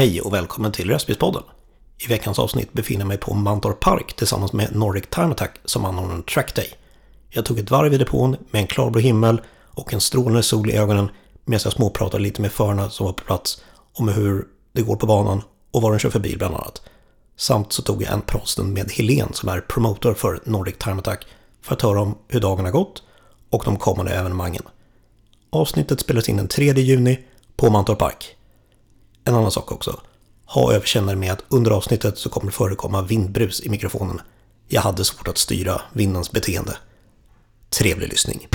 Hej och välkommen till Röstbilspodden. I veckans avsnitt befinner jag mig på Mantorp Park tillsammans med Nordic Time Attack som anordnar en trackday. Jag tog ett varv i depån med en klarblå himmel och en strålande sol i ögonen medan jag småpratade lite med förarna som var på plats om hur det går på banan och vad de kör för bil bland annat. Samt så tog jag en pratstund med Helen som är promotor för Nordic Time Attack för att höra om hur dagen har gått och de kommande evenemangen. Avsnittet spelas in den 3 juni på Mantorp Park. En annan sak också. Ha överseende med att under avsnittet så kommer det förekomma vindbrus i mikrofonen. Jag hade svårt att styra vindens beteende. Trevlig lyssning.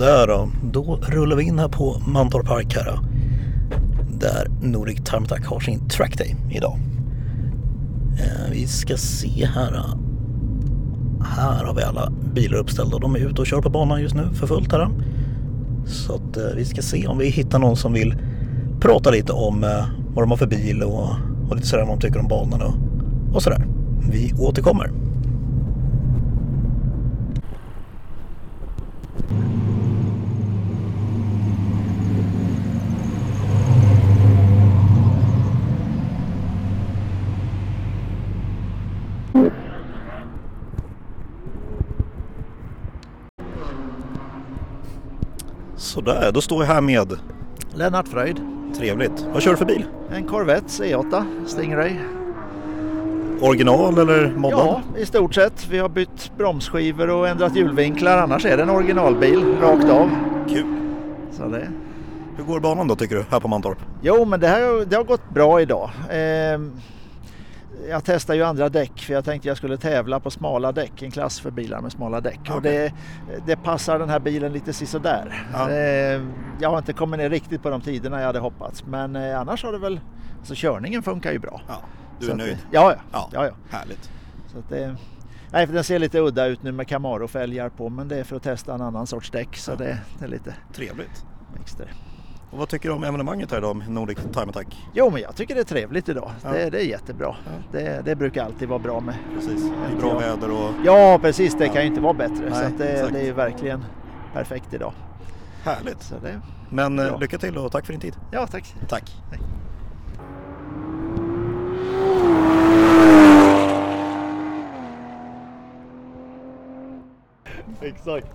Sådär då. Då rullar vi in här på Mantorp Park här. då. Där Nordic Time Attack har sin trackday idag. Eh, vi ska se här. då. Här har vi alla bilar uppställda. De är ute och kör på banan just nu för fullt här. då. Så att eh, vi ska se om vi hittar någon som vill prata lite om eh, vad de har för bil och, och lite sådär vad de tycker om banan och, och sådär. Vi återkommer. Sådär, då står jag här med Lennart Fröjd. Trevligt. Vad kör du för bil? En Corvette C8 Stingray. Original eller moddad? Ja, i stort sett. Vi har bytt bromsskivor och ändrat hjulvinklar. Annars är det en originalbil rakt av. Kul. Så det. Hur går banan då tycker du, här på Mantorp? Jo, men det, här, det har gått bra idag. Ehm, jag testade ju andra däck för jag tänkte jag skulle tävla på smala däck, en klass för bilar med smala däck. Och Okej. det, det passar den här bilen lite sisådär. Ja. Ehm, jag har inte kommit ner riktigt på de tiderna jag hade hoppats. Men eh, annars har det väl, alltså körningen funkar ju bra. Ja, du är att, nöjd? Ja, ja. Ja. ja, ja. Härligt. Så att det, nej, för den ser lite udda ut nu med Camaro-fälgar på men det är för att testa en annan sorts däck så det, det är lite Trevligt. mixter. Och vad tycker du om evenemanget här idag med Nordic Time Attack? Jo men jag tycker det är trevligt idag. Ja. Det, det är jättebra. Ja. Det, det brukar alltid vara bra med. Precis, det är bra väder och Ja precis, det Ja. kan ju inte vara bättre. Nej, så det, det är verkligen perfekt idag. härligt. Så det, Men eh, Bra. lycka till och tack för din tid. ja tack. Tack. Exakt.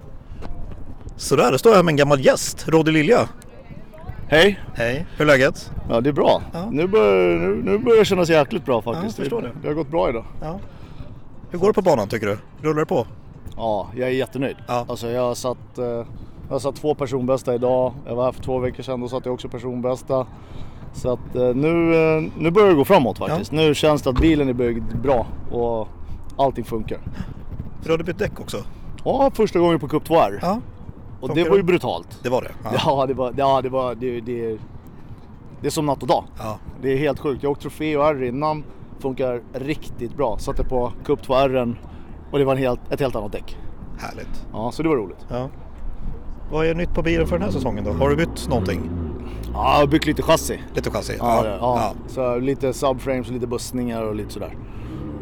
Sådär, då står jag här med en gammal gäst, Roddy Lilja. Hej! Hej, hur är läget? Ja det är bra. Ja. Nu, börjar, nu, nu börjar det kännas jäkligt bra faktiskt. Ja, förstår det. det har gått bra idag. Ja. Hur går det på banan tycker du? Rullar det på? Ja, jag är jättenöjd. Ja. Alltså jag har satt, eh, jag har satt två personbästa idag. Jag var här för två veckor sedan, då satte jag också personbästa. Så att eh, nu, eh, nu börjar det gå framåt faktiskt. Nu känns det att bilen är byggd bra och allting funkar. Du hade bytt däck också? Ja, första gången på Cup 2R. Ja. Och det var ju brutalt. Det var det? Ja, det var, ja, det var, det, det, det är som natt och dag. ja. Det är helt sjukt. Jag har åkt Trofeo och R innan. Funkar riktigt bra. Satte på Cup 2 R och det var en helt, ett helt annat däck. Härligt. Ja, så det var roligt. Ja. Vad är nytt på bilen för den här säsongen då? Har du bytt någonting? Ja, jag har byggt lite chassi. Lite chassi? Ja, ja, ja. Så lite subframes, lite bussningar och lite sådär.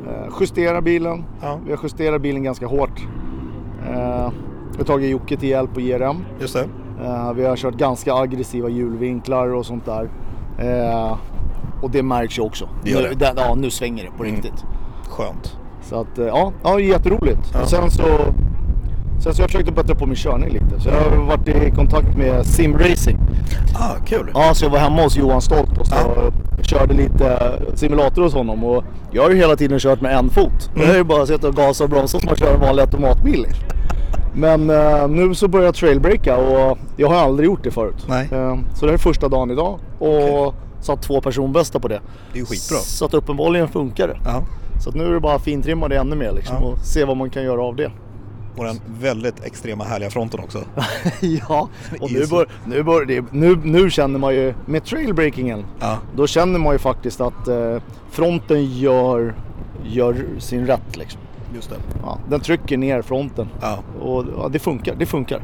Eh, justera bilen. Ja. Vi har justerat bilen ganska hårt. Vi har tagit Jocke till hjälp på IRM. Just det. Eh, vi har kört ganska aggressiva hjulvinklar och sånt där. Eh, och det märks ju också. Det gör nu, det. ja, nu svänger det på Mm. riktigt. Skönt. Så att, eh, ja, ja jätteroligt. Ja. Och sen så Sen så har jag försökt att bättra på min körning lite. Så jag har varit i kontakt med simracing. Ah, kul. Ja, så jag var hemma hos Johan Stolt och så körde lite simulator hos honom. Och jag har ju hela tiden kört med en fot. Mm. Det är ju bara att sitta och gasa och bromsa som man kör en vanlig automatbil. Men eh, nu så börjar jag trailbreaka och jag har aldrig gjort det förut. Nej. Eh, så det här är första dagen idag och satt två personbästa på det. Det är ju skitbra. Så att uppenbarligen funkar det. Ja. Så att nu är det bara att fintrimma det ännu mer liksom, Ja. och se vad man kan göra av det. Och den väldigt extrema härliga fronten också. ja, och nu, bör, nu, bör, nu, nu känner man ju med trailbreakingen, Ja. då känner man ju faktiskt att eh, fronten gör, gör sin rätt liksom. Just det. Ja, den trycker ner fronten Ja. och ja, det funkar. Det funkar.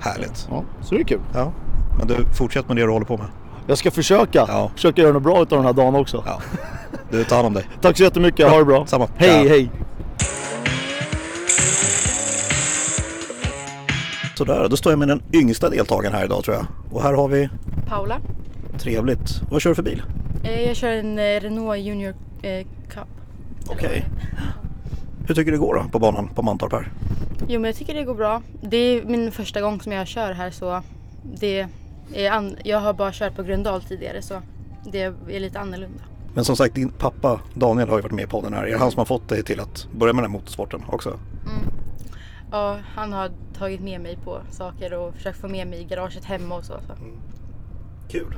Härligt. Ja, så det är kul. Ja. Men du, fortsätt med det du håller på med. Jag ska försöka. Ja. Försöka göra något bra utav den här dagen också. Ja. Du, tar hand om dig. Tack så jättemycket, ha det bra. Samma. Hej, Ja. hej. Sådär, då står jag med den yngsta deltagaren här idag tror jag. Och här har vi, Paula. trevligt. Vad kör du för bil? Eh, Jag kör en eh, Renault Junior eh, Cup. Okej. Hur tycker du det går då på banan på Mantorp här? Jo men jag tycker det går bra. Det är min första gång som jag kör här så det är jag har bara kört på Gröndal tidigare så det är lite annorlunda. Men som sagt, din pappa Daniel har ju varit med i podden här. Är det han som har fått dig till att börja med den här motorsporten också? Ja, han har tagit med mig på saker och försökt få med mig i garaget hemma och så. så. Kul.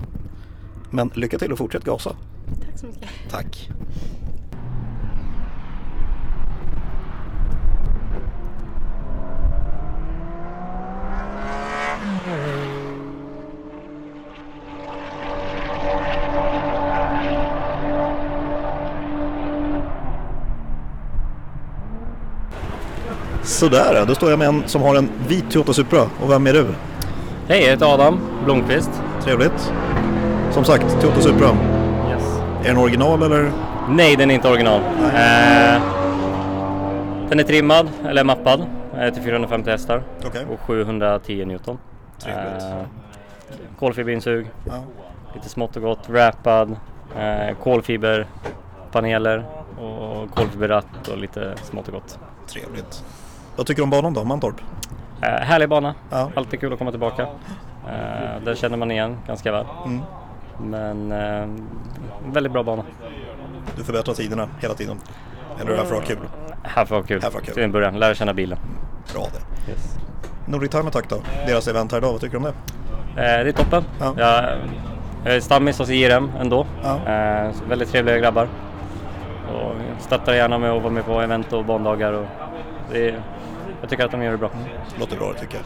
Men lycka till och fortsätt gasa. Tack så mycket. Tack. Sådär, då står jag med en som har en vit Toyota Supra. Och vem är du? Hej, jag heter Adam Blomqvist. Trevligt. Som sagt, Toyota Supra. Yes. Är den original eller? Nej, den är inte original. Eh, den är trimmad, eller mappad, eh, till 450 hästar Okej. och 710 Newton. Trevligt. Eh, kolfiberinsug, Ja. lite smått och gott, wrappad, eh, kolfiberpaneler och kolfiberratt och lite smått och gott. Trevligt. Vad tycker du om banan då, Mantorp? Eh, härlig bana, Ja. alltid kul att komma tillbaka. Eh, där känner man igen ganska väl. Mm. Men eh, väldigt bra bana. Du förbättrar tiderna hela tiden. Eller är det här för att ha kul? Här får vara kul. Här får vara kul. Till en början, lära känna bilen. Bra det. Yes. Nordic Time Attack då? Deras event här idag, vad tycker du om det? Eh, det är toppen. Ja. Jag, jag är stammis hos IRM ändå. Ja. Eh, väldigt trevliga grabbar. Och jag stöttar gärna med att vara med på event och bandagar. Och det är, jag tycker att de gör det bra. Låter bra det tycker jag.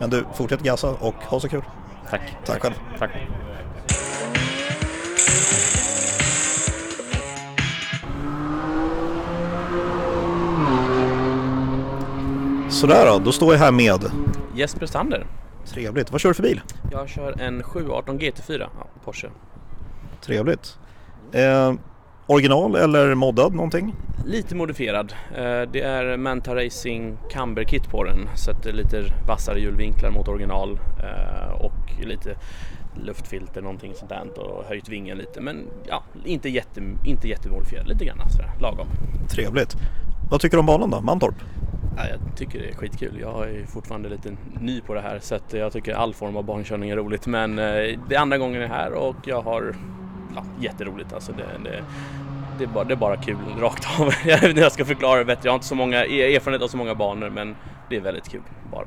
Men du, fortsätt gasa och ha så kul. Tack. Tack själv. Tack. Sådär då, då står jag här med. Jesper Sander. Trevligt. Vad kör du för bil? Jag kör en 718 GT4, ja, Porsche. Trevligt. Eh, original eller moddad någonting? Lite modifierad. Eh, Det är Manta Racing Camber kit på den så att det är lite vassare hjulvinklar mot original eh, och lite luftfilter någonting sånt där och höjt vingen lite men ja, inte, jätte, inte jättemodifierad, lite grann sådär, lagom. Trevligt. Vad tycker du om banan då, Mantorp? Ja, jag tycker det är skitkul. Jag är fortfarande lite ny på det här så jag tycker all form av bankörning är roligt men eh, det är andra gången jag är här och jag har ja, jätteroligt alltså. Det, det, det, är bara, det är bara kul rakt av. Jag vet inte jag ska förklara det bättre. Jag har inte så många erfarenhet av så många banor men det är väldigt kul bara.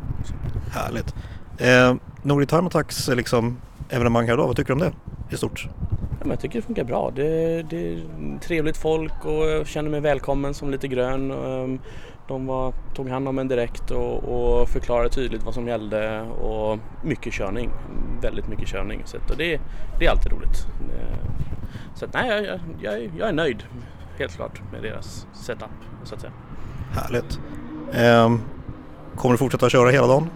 Härligt. Eh, Nordic Time Attacks eh, liksom, evenemang här idag, vad tycker du om det i stort? Ja, men jag tycker det funkar bra. Det, det är trevligt folk och jag känner mig välkommen som lite grön. Ehm, De var, tog hand om en direkt och, och förklarade tydligt vad som gällde och mycket körning. Väldigt mycket körning. Så det, det är alltid roligt. Så att, nej, jag, jag, jag, är- nöjd helt klart med deras setup så att säga. Härligt. Eh, kommer du fortsätta köra hela dagen?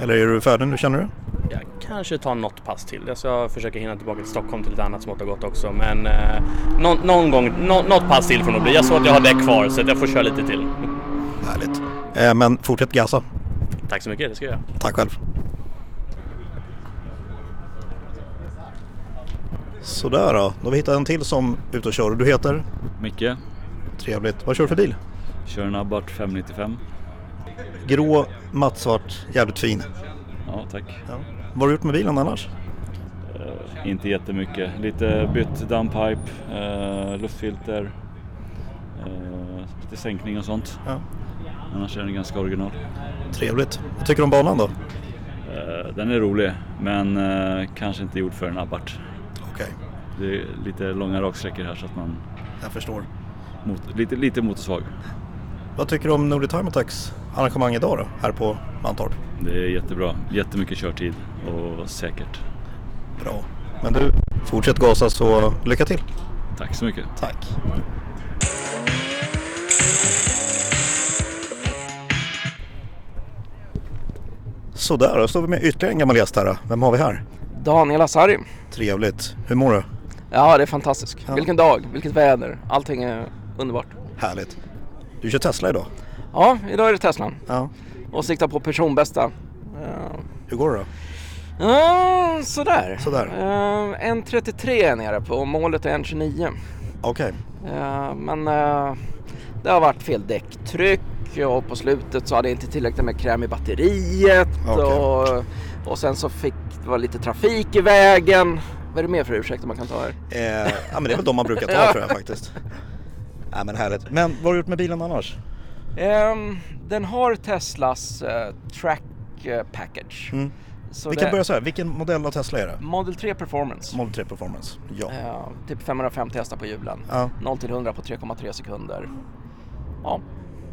Eller är du färdig nu känner du? Jag kanske tar något pass till. Jag ska försöka hinna tillbaka till Stockholm till lite annat smått och gott också. Men eh, någon, någon gång, nå, något pass till får nog bli. Jag såg att jag har däck kvar så att jag får köra lite till. Härligt. Eh, men fortsätt gasa. Tack så mycket, det ska jag göra. Tack själv. Sådär då. Då har vi hittat en till som är ute och kör. Du heter? Micke, Trevligt. Vad kör du för bil? kör en Abarth 595. Grå, mattsvart, jävligt fin. Ja, tack. Ja. Vad har du gjort med bilen annars? Eh, inte jättemycket. Lite bytt downpipe, eh, luftfilter, eh, lite sänkning och sånt. Ja. Annars är den ganska original. Trevligt. Vad tycker du om banan då? Eh, den är rolig, men kanske inte gjord för en Abarth. Det är lite långa raksträckor här så att man jag förstår. mot, lite, lite motorsvag. Vad tycker du om Nordic Time Attacks arrangemang idag då? Här på Mantorp? Det är jättebra. Jättemycket körtid och säkert. Bra. Men du, fortsätt gasa så lycka till. Tack så mycket. Tack. Sådär, då står vi med ytterligare en gammal gäst här. Vem har vi här? Daniel Asari. Trevligt. Hur mår du? Ja, det är fantastiskt. Ja. Vilken dag, vilket väder. Allting är underbart. Härligt. Du kör Tesla idag? Ja, idag är det Teslan. Ja. Och siktar på personbästa. Ja. Hur går det då? Ja, sådär. Sådär. Uh, en 33 är nere på och målet är en 29. Okej. Eh, men eh, det har varit fel däcktryck och på slutet så hade jag inte tillräckligt med kräm i batteriet Okej. och, och sen så fick det var lite trafik i vägen. Vad är det mer för ursäkter man kan ta här? Eh, ja men det är väl de man brukar ta Ja. tror jag faktiskt. Ja men härligt. Men vad har du gjort med bilen annars? Ehm, den har Teslas eh, track eh, package. Mm. Så Vi kan det- börja så här. Vilken modell av Tesla är det? Model 3 Performance. Model 3 Performance. Ja. Eh, typ 550 hästar på hjulen. Ja. 0 till 100 på 3,3 sekunder. Ja,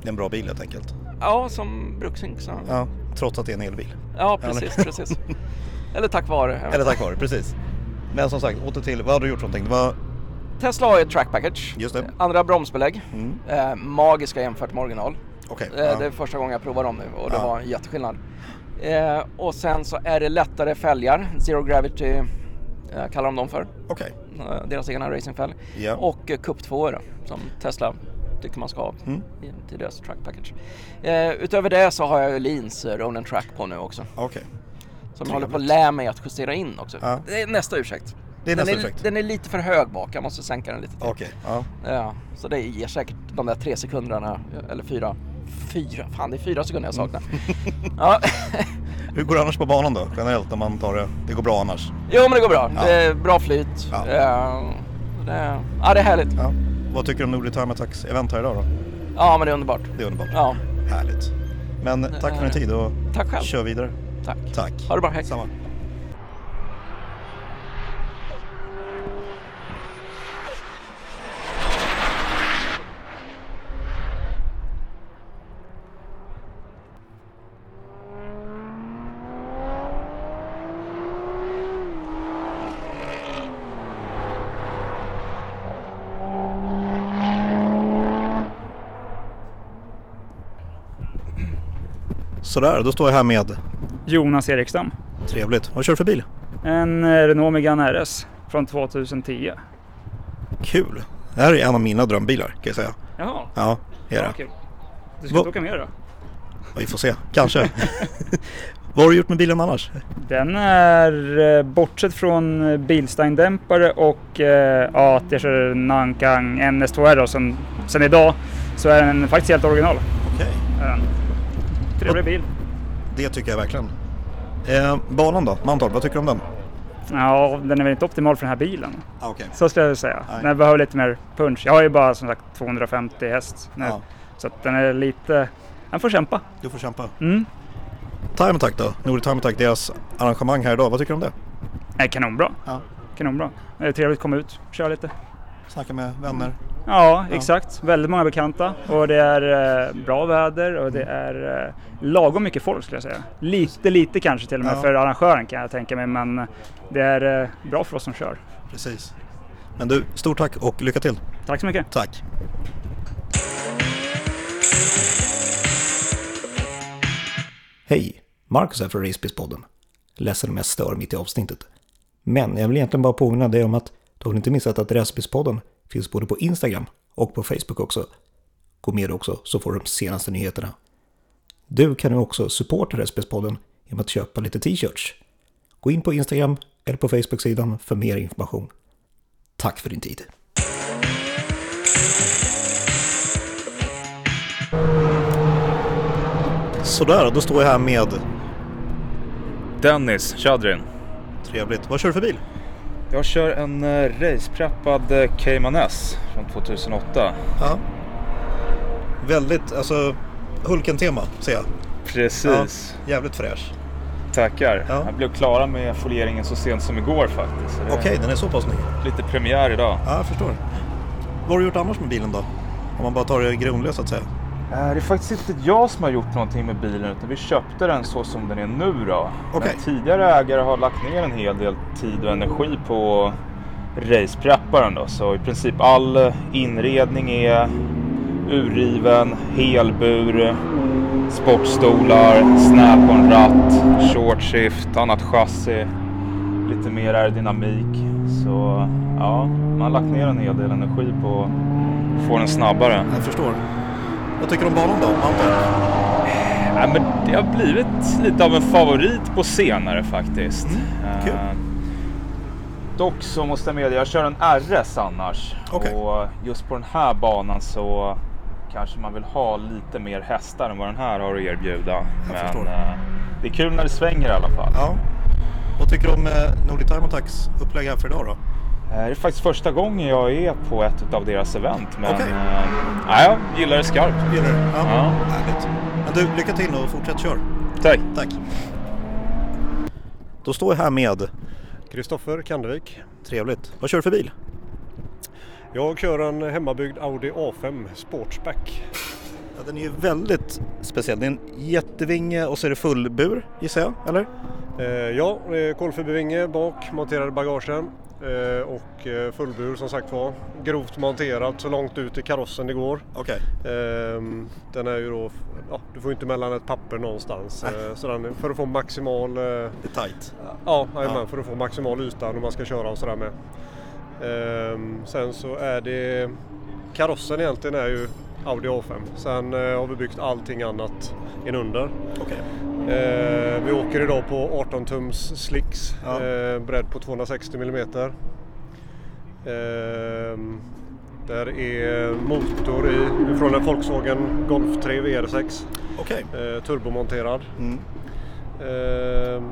Det är en bra bil helt enkelt. ja som Brooksink sa. Ja. Trots att det är en elbil. Ja, precis, Eller? precis. Eller tack vare. Eller tack vare, precis. Men som sagt, åter till. Vad har du gjort för någonting? Det var... Tesla har ju ett track package. Just det. Andra bromsbelägg. Mm. Eh, magiska jämfört med original. Okej. Eh, ja. Det är första gången jag provar dem nu och det Ja. var en jätteskillnad. Eh, och sen så är det lättare fälgar. Zero Gravity eh, kallar de dem för. Okej. Eh, deras egna racingfälg. Ja. Och eh, Cup 2 som Tesla tycker man ska ha Mm. till deras track package. Utöver det så har jag ju Leans Ronin Track på nu också. Okej. Som jag håller på att lära mig att justera in också. Ja. Det är nästa ursäkt. Det är den, nästa är, ursäkt. den är lite för hög bak, jag måste sänka den lite till. Okej. Ja. Ja, så det ger säkert de där tre sekunderna, eller fyra, fyra, fan det är fyra sekunder jag saknar. Mm. ja, Hur går det annars på banan då? Generellt när man tar det. Det går bra annars? jo men det går bra. Ja. Det är bra flyt. Ja. Ja. det, ja, det är härligt. Ja. Vad tycker du om Nordic Time Attacks event här idag då? Ja, men det är underbart. Det är underbart. Ja, Härligt. Men tack för din tid och tack själv. kör vidare. Tack. Tack. Ha det bra, hej. Samma. Sådär, då står jag här med Jonas Erikstam. Trevligt. Vad kör du för bil? En eh, Renault Megane RS från 2010. Kul. Det här är en av mina drömbilar kan jag säga. Jaha, Ja, det är ja, det. kul. Du ska Vad- inte åka med då? Vi får se, kanske. Vad har du gjort med bilen annars? Den är, eh, bortsett från eh, Bilstein-dämpare och eh, ja, att jag kör Nankang NS2R då, sen, sen idag, så är den faktiskt helt original. Okej. Den. Trevlig bil. Det tycker jag verkligen. Eh, banan då? Mantorp, vad tycker du om den? Ja, den är väl inte optimal för den här bilen. Ah, Okej. Så skulle jag säga. Nej. Den behöver lite mer punch. Jag har ju bara som sagt 250 häst nu. Ja, Så att den är lite... Den får kämpa. du får kämpa. Mm. Time Attack då? Nordic Time Attack, deras arrangemang här idag. Vad tycker du om det? Nej, kanonbra. Ja. Kanonbra. Det är trevligt att komma ut, köra lite. Snacka med vänner. Ja, Ja. exakt. Väldigt många bekanta och det är eh, bra väder och det är eh, lagom mycket folk skulle jag säga. Lite, lite kanske till och med Ja. för arrangören kan jag tänka mig men det är eh, bra för oss som kör. Precis. Men du, stort tack och lycka till. Tack så mycket. Tack. Hej! Marcus här från Racebiz-podden. Ledsen om jag stör mitt i avsnittet. Men jag vill egentligen bara påminna dig om att du har inte missat att Racebiz-podden finns både på Instagram och på Facebook också. Gå med också så får du de senaste nyheterna. Du kan nu också supporta Racebiz-podden genom att köpa lite t-shirts. Gå in på Instagram eller på Facebook-sidan för mer information. Tack för din tid. Sådär, då står jag här med Dennis Chadrin. Trevligt. Vad kör du för bil? Jag kör en uh, racepreppad uh, Cayman S från 2008. Ja. Väldigt, alltså Hulken-tema ser jag. Precis. Jävligt fräsch. Tackar. Ja. Jag blev klara med folieringen så sent som igår faktiskt. Okej, den är så pass snygg. Lite premiär idag. Ja, jag förstår. Vad har du gjort annars med bilen då? Om man bara tar det grundliga så att säga. Eh, Det är faktiskt inte jag som har gjort någonting med bilen utan vi köpte den så som den är nu då. Okej. Men tidigare ägare har lagt ner en hel del tid och energi på raceprepparen då. Så i princip all inredning är urriven, helbur, sportstolar, snap on ratt, short shift, annat chassi, lite mer aerodynamik. Så ja, man har lagt ner en hel del energi på att få den snabbare. Jag förstår. Vad tycker du om banan då? Anton? Ja, men det har blivit lite av en favorit på senare faktiskt. kul. Eh, dock så måste jag medge, jag kör en RS annars. Okej. Och just på den här banan så kanske man vill ha lite mer hästar än vad den här har att erbjuda. Men förstår. eh, det är kul när det svänger i alla fall. Ja. Vad tycker du om eh, Nordic Time Attacks upplägg här för idag då? Eh, Det är faktiskt första gången jag är på ett av deras event. Men Okej. eh, ja, jag gillar det skarpt. Gillar du? Ja. Ja. Härligt. Men du, lycka till och fortsätt kör. Tack. Tack. Då står jag här med... Kristoffer Kandevik. Trevligt. Vad kör du för bil? Jag kör en hemmabyggd Audi A5 Sportsback. Ja, den är ju väldigt speciell. Det är en jättevinge och så är det fullbur gissar jag, eller? Eh, ja, eh, kolfibervinge bak, monterade bagagen eh, och eh, fullbur som sagt var. Grovt monterat så långt ut i karossen det går. Okej. Ehm, den är ju då, ja, du får inte mellan ett papper någonstans. Eh, så den, för att få maximal... Eh, Det är tight. Ja, jajamän, Ja. för att få maximal yta när man ska köra och sådär med. Ehm, sen så är det karossen egentligen är ju Audi A5. Sen eh, har vi byggt allting annat inunder. Okej. Eh, vi åker idag på 18 tums slicks, Ja. eh, bredd på 260 mm. Ehm, där är motor i från en Volkswagen Golf 3 VR6. Okej. Eh, turbomonterad. Mm. Ehm,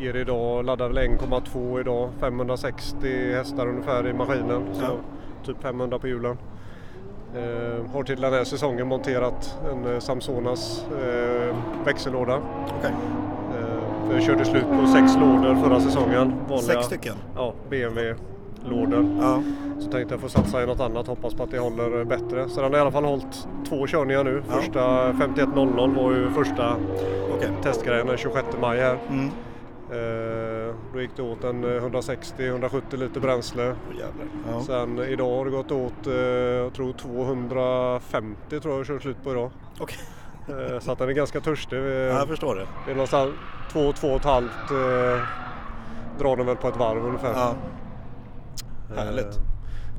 ger idag, laddar väl 1,2 idag, 560 hästar ungefär i maskinen. Så Ja. typ 500 på hjulen. Ehm, har till den här säsongen monterat en eh, Samsonas eh, växellåda. Ehm, jag körde slut på sex lådor förra säsongen. Sex stycken? Ja, BMW-lådor. Ja. Så tänkte jag få satsa i något annat, hoppas på att det håller eh, bättre. Så den har i alla fall hållit två körningar nu. Ja. Första 51.00 var ju första Okej. testgrejen den 26 maj här. Mm. Eh, då gick det åt en eh, 160-170 liter bränsle. Jävlar. Ja. Sen idag har det gått åt, eh, jag tror 250 tror jag jag kört slut på idag. Okej. Eh, så att den är ganska törstig. Vi- Ja, jag förstår det. Det är någonstans två, två och ett halvt eh, drar den väl på ett varv ungefär. Ja. Eh, Härligt.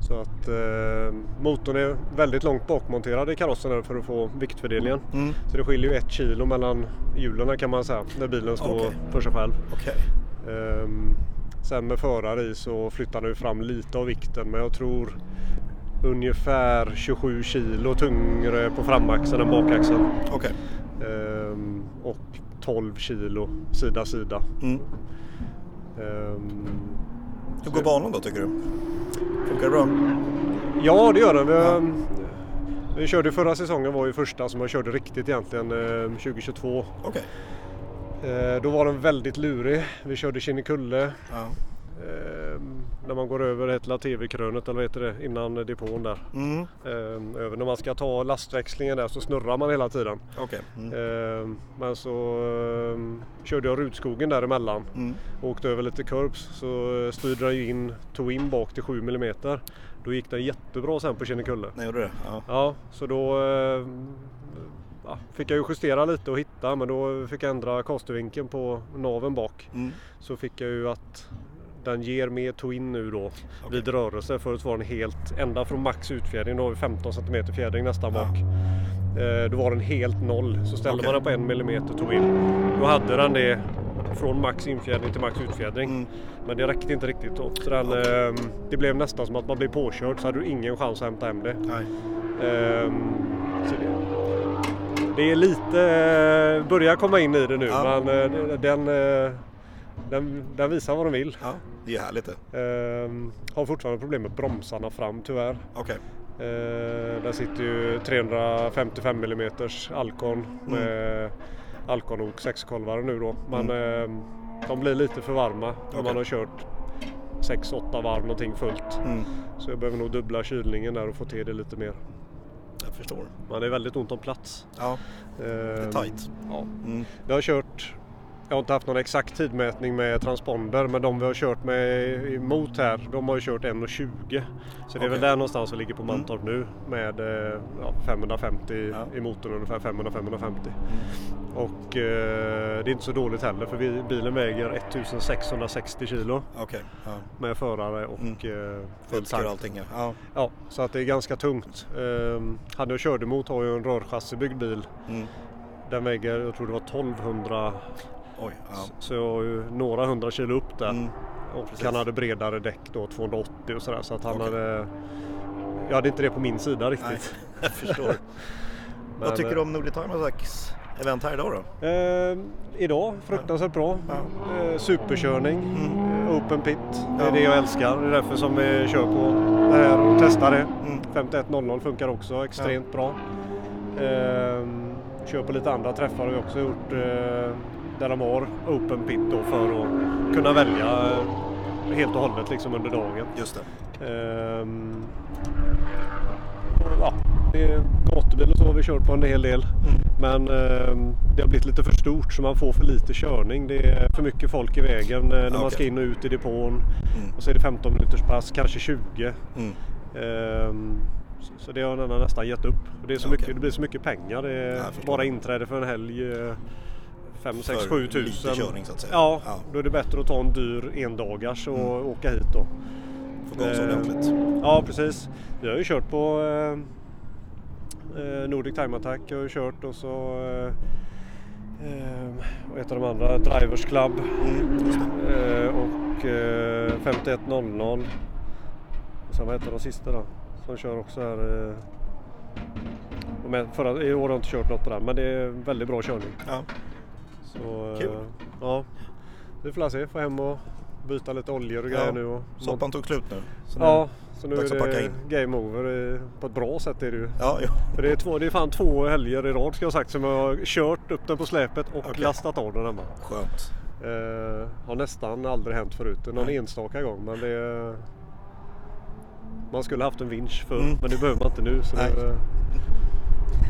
Så att eh, motorn är väldigt långt bakmonterad i karossen här för att få viktfördelningen. Mm. Så det skiljer ju ett kilo mellan hjulen kan man säga när bilen står Okej. för sig själv. Okej. Ehm, sen med förare i så flyttar den ju fram lite av vikten men jag tror ungefär 27 kilo tyngre på framaxeln än bakaxeln. Okej. Ehm, och 12 kilo sida sida. Mm. Ehm, Hur går banan då tycker du? Funkar det bra? Ja det gör den. Vi, vi körde förra säsongen var ju första som jag körde riktigt egentligen eh, 2022. Okej. Eh, då var den väldigt lurig. Vi körde Kinnekulle. Ja. Eh, när man går över lilla TV-krönet eller vad heter det innan depån där. Mm. Eh, över när man ska ta lastväxlingen där så snurrar man hela tiden. Okej. Mm. Men så körde jag Rudskogen däremellan. Mm. Åkte över lite kurbs så styrde den ju in, tog in bak till 7 mm. Då gick den jättebra sen på Kinnekulle. Ja. Ja, så då ja, fick jag ju justera lite och hitta men då fick jag ändra kastervinkeln på naven bak. Mm. Så fick jag ju att den ger mer twin nu då vid rörelse. Förut var den helt, ända från max utfjädring, då har vi 15 cm fjädring nästan bak. Eh, då var den helt noll. Så ställde Okej. man den på en millimeter twin. Då hade den det från max infjädring till max utfjädring. Mm. Men det räckte inte riktigt då. Så den, eh, det blev nästan som att man blev påkörd så hade du ingen chans att hämta hem det. Nej. Ehm, så det, det är lite, eh, börjar komma in i det nu Ja. men eh, den, eh, den, den visar vad den vill. Ja, det är härligt det. Ehm, har fortfarande problem med bromsarna fram tyvärr. Okej. Ehm, där sitter ju 355 mm Alcon med Alcon och 6-kolvare nu då. Men ehm, de blir lite för varma när man har kört 6-8 varv någonting fullt. Mm. Så jag behöver nog dubbla kylningen där och få till det lite mer. Förstår. Man är väldigt ont om plats. Ja, det är tight. Ja. Mm. Jag har kört Jag har inte haft någon exakt tidmätning med transponder men de vi har kört med emot här de har ju kört 1,20. Så det är väl där någonstans vi ligger på Mantorp nu med eh, ja, 550 i motorn ungefär 500-550. Och eh, det är inte så dåligt heller för vi, bilen väger 1660 kilo. Okej, ja. Med förare och mm. eh, och tank. allting, ja. Ja. ja. Så att det är ganska tungt. Eh, han jag körde mot har ju en rörchassibyggd bil. Mm. Den väger, jag tror det var 1200 Oj, ja. så jag har ju några hundra kilo upp där. Mm, och precis. han hade bredare däck då, 280 och sådär. Så att han hade... Jag hade inte det på min sida riktigt. Nej, jag förstår. Men, Vad tycker eh, du om Nordic Attacks event här idag då? Eh, idag, fruktansvärt bra. Eh, superkörning, Mm. open pit. Det är det jag älskar. Det är därför som vi kör på det här och testar det. Mm. 5100 funkar också extremt bra. Eh, kör på lite andra träffar har vi också gjort eh, där de har open pit då för att kunna välja eh, helt och hållet liksom under dagen. Just det. Ehm, ja, gatubil och så har vi kört på en hel del. Men ehm, det har blivit lite för stort så man får för lite körning. Det är för mycket folk i vägen eh, när man Okej. ska in och ut i depån. Och så är det 15 minuters pass, kanske 20. Mm. Ehm, så- så det har den nästan gett upp. Det, är så mycket, det blir så mycket pengar. Det är bara inträde för en helg. 5, 6, För 7 tusen. lite körning, så att säga. Ja, Ja. då är det bättre att ta en dyr endagars och åka hit då. Få gasa Eh, ordentligt. Ja precis. Vi har ju kört på eh, eh, Nordic Time Attack jag har ju kört och så eh, eh, vad heter de andra? Drivers Club eh, och eh, 5100. Och sen vad heter de sista då? Som kör också här. Eh, förra, I år har jag inte kört något på den men det är väldigt bra körning. Ja. Så, eh, Kul. Ja, vi får se. Få hem och byta lite oljor och grejer Ja, nu. Och Soppan tog slut nu. Så nu ja, så nu är det in. game over eh, på ett bra sätt är det ju. Ja, ja. För det är, två, det är fan två helger i rad ska jag ha sagt som jag har kört upp den på släpet och Okej. lastat av den hemma. Skönt. Eh, har nästan aldrig hänt förut. Någon Nej. enstaka gång men det är... Man skulle haft en vinsch för Mm. men det behöver man inte nu. Så Nej. det,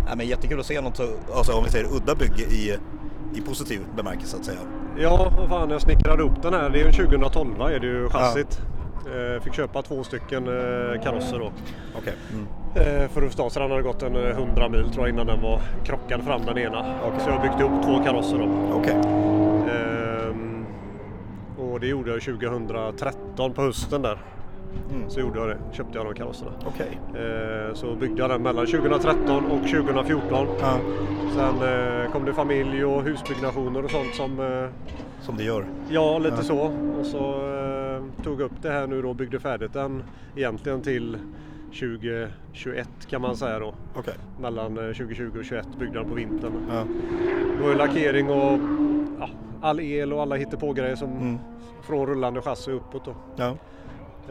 Nej, men jättekul att se något, så, alltså, om vi säger udda bygge i, i positiv bemärkelse så att säga. Ja, vad fan jag snickrade upp den här. Det är en 2012 är det ju chassit. Eh, fick köpa två stycken eh, karosser då. Okej. Mm. Eh, för Dahlstrand hade gått en eh, 100 mil tror jag innan den var krockad fram den ena. Så jag byggde upp två karosser då. Okej. Ehm, och det gjorde jag 2013 på hösten där. Mm. Så gjorde jag det. Köpte jag de karosserna. Okej. Eh, så byggde jag den mellan 2013 och 2014. Ja. Sen eh, kom det familj och husbyggnationer och sånt som eh, Som det gör. Ja, lite Ja. så. Och så tog upp det här nu då och byggde färdigt den egentligen till 2021 kan man säga då. Okej. Mellan eh, 2020 och 2021 byggde den på vintern. Ja. Det var ju lackering och ja, all el och alla hittepågrejer som Mm. från rullande chassi uppåt då. Ja.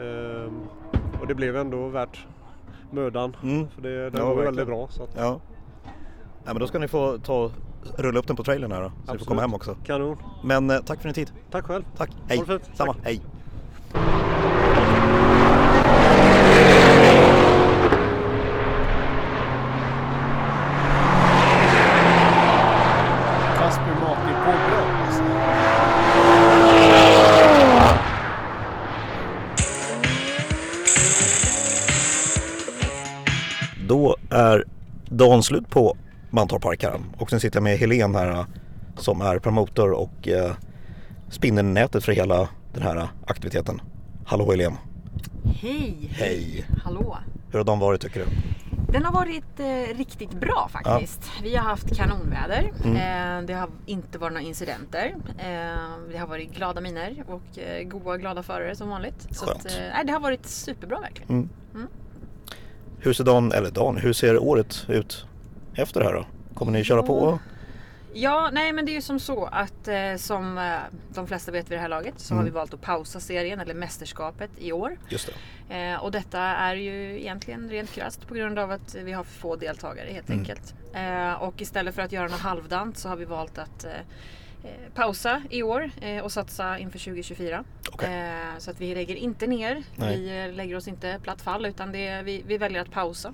Ehm, och det blev ändå värt mödan. Mm. För det, den Ja, var väldigt bra. Så att, Ja. ja, men då ska ni få ta rulla upp den på trailern här då. Så ni får Absolut. komma hem också. Kanon. Men eh, tack för din tid. Tack själv. Tack. Hej. Samma. Tack. Hej. Dagen slut på Mantorp här. Och sen sitter jag med Helen här eh, som är promotor och eh, spinner nätet för hela den här aktiviteten. Hallå Helen. Hej! Hej. Hallå! Hur har dagen varit tycker du? Den har varit eh, riktigt bra faktiskt. Vi har haft kanonväder. Mm. Eh, det har inte varit några incidenter. Eh, det har varit glada miner och eh, goa glada förare som vanligt. Så Skönt. att, eh, det har varit superbra verkligen. Mm. Mm. Hur ser dagen, eller dagen, hur ser året ut efter det här då? Kommer ni köra på? Ja, nej men det är ju som så att eh, som eh, de flesta vet vid det här laget så Mm. har vi valt att pausa serien eller mästerskapet i år. Just det. Eh, och detta är ju egentligen rent krasst på grund av att vi har för få deltagare helt Mm. enkelt. Eh, och istället för att göra något halvdant så har vi valt att eh, pausa i år eh, och satsa inför 2024. Eh, så att vi lägger inte ner, Nej. vi eh, lägger oss inte platt fall utan det, vi, vi väljer att pausa.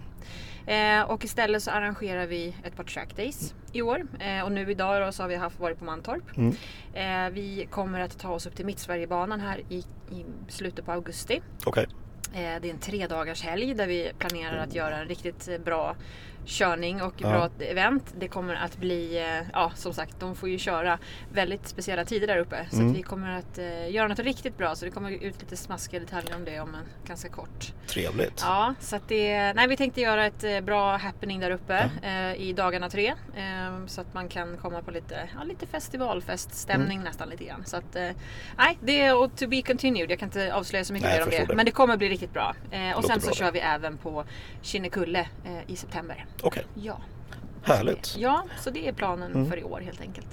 Eh, och istället så arrangerar vi ett par track days i år. Eh, och nu idag då så har vi haft, varit på Mantorp. Mm. Eh, vi kommer att ta oss upp till Mittsverigebanan här i, i slutet på augusti. Okej. Eh, Det är en tre dagars helg där vi planerar att göra en riktigt eh, bra körning och Ja. bra event. Det kommer att bli, eh, ja som sagt, de får ju köra väldigt speciella tider där uppe. Så Mm. vi kommer att eh, göra något riktigt bra. Så det kommer ut lite smaskiga detaljer om det om en ganska kort. Trevligt. Ja, så att det, nej, vi tänkte göra ett bra happening där uppe eh, i dagarna tre. Eh, så att man kan komma på lite, ja, lite festivalfeststämning Mm. nästan lite grann. Så att, nej, det är to be continued. Jag kan inte avslöja så mycket Nej, mer om det. det. Men det kommer bli riktigt bra. Eh, och sen så bra kör vi även på Kinnekulle eh, i september. Okej. Ja. Härligt. ja, så det är planen Mm. för i år helt enkelt.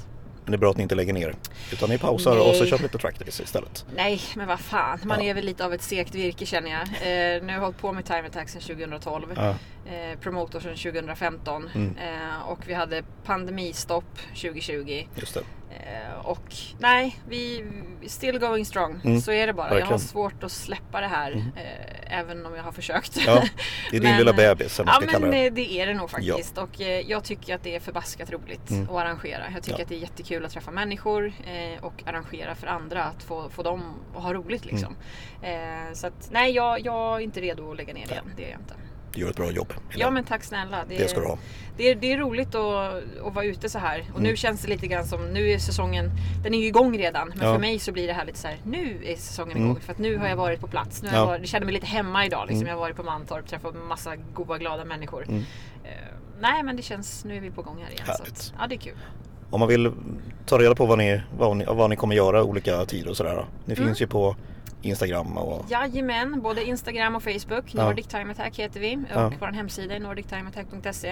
Men det är bra att ni inte lägger ner. Utan ni pausar Nej. och så kör vi lite trackdays istället. Nej, men vad fan. Man Ja. är väl lite av ett segt virke känner jag. Eh, nu har jag hållit på med Time Attack sedan 2012. Ja. Eh, promotor sedan 2015. Mm. Eh, och vi hade pandemistopp 2020. Just det. Eh, och nej, vi still going strong. Mm. Så är det bara. Jag har Verkligen. svårt att släppa det här. Mm. Eh, även om jag har försökt. Ja, det är din Men, lilla bebis, eller vad Ja, men det. eh, det är det nog faktiskt. Och eh, jag tycker att det är förbaskat roligt Mm. att arrangera. Jag tycker Ja. att det är jättekul att träffa människor eh, och arrangera för andra. Att få, få dem att ha roligt liksom. Mm. Eh, så att nej, jag, jag är inte redo att lägga ner igen. Det är jag inte. Du gör ett bra jobb. Ja men tack snälla. Det ska du ha. Det är, det är roligt att, att vara ute så här. Och nu Mm. känns det lite grann som, nu är säsongen, den är ju igång redan. Men Ja. för mig så blir det här lite så här, nu är säsongen Mm. igång. För att nu har jag varit på plats. Nu har Ja. jag, varit, jag känner mig lite hemma idag. Liksom. Mm. Jag har varit på Mantorp, träffat massa goa glada människor. Eh, nej men det känns, nu är vi på gång här igen. Så Härligt. att, ja det är kul. Om man vill ta reda på vad ni, vad ni, vad ni kommer göra olika tider och sådär. Ni Mm. finns ju på Instagram och Jajamän, både Instagram och Facebook. Ja. Nordic Time Attack heter vi. Ja. Och vår hemsida är nordictimeattack.se.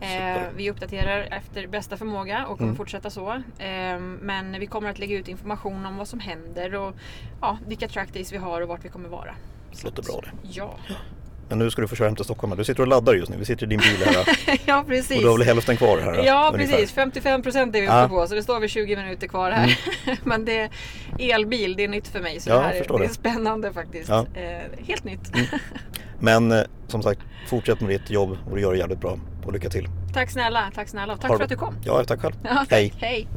Eh, vi uppdaterar efter bästa förmåga och kommer Mm. fortsätta så. Eh, men vi kommer att lägga ut information om vad som händer och ja, vilka trackdays vi har och vart vi kommer vara. låter bra det. Ja, Men nu ska du få köra hem till Stockholm. Du sitter och laddar just nu. Vi sitter i din bil här. ja precis. Och du har väl hälften kvar här? Ja ungefär. precis, 55 procent är vi uppe på så det står vi 20 minuter kvar här. Men det är elbil, det är nytt för mig så Ja, det här är, det är spännande faktiskt. Ja. Eh, helt nytt. Men eh, som sagt, fortsätt med ditt jobb och du gör det jävligt bra. Och lycka till. Tack snälla, tack snälla tack Ha för att du kom. Ja, tack själv. Ja, tack. Hej. Hej.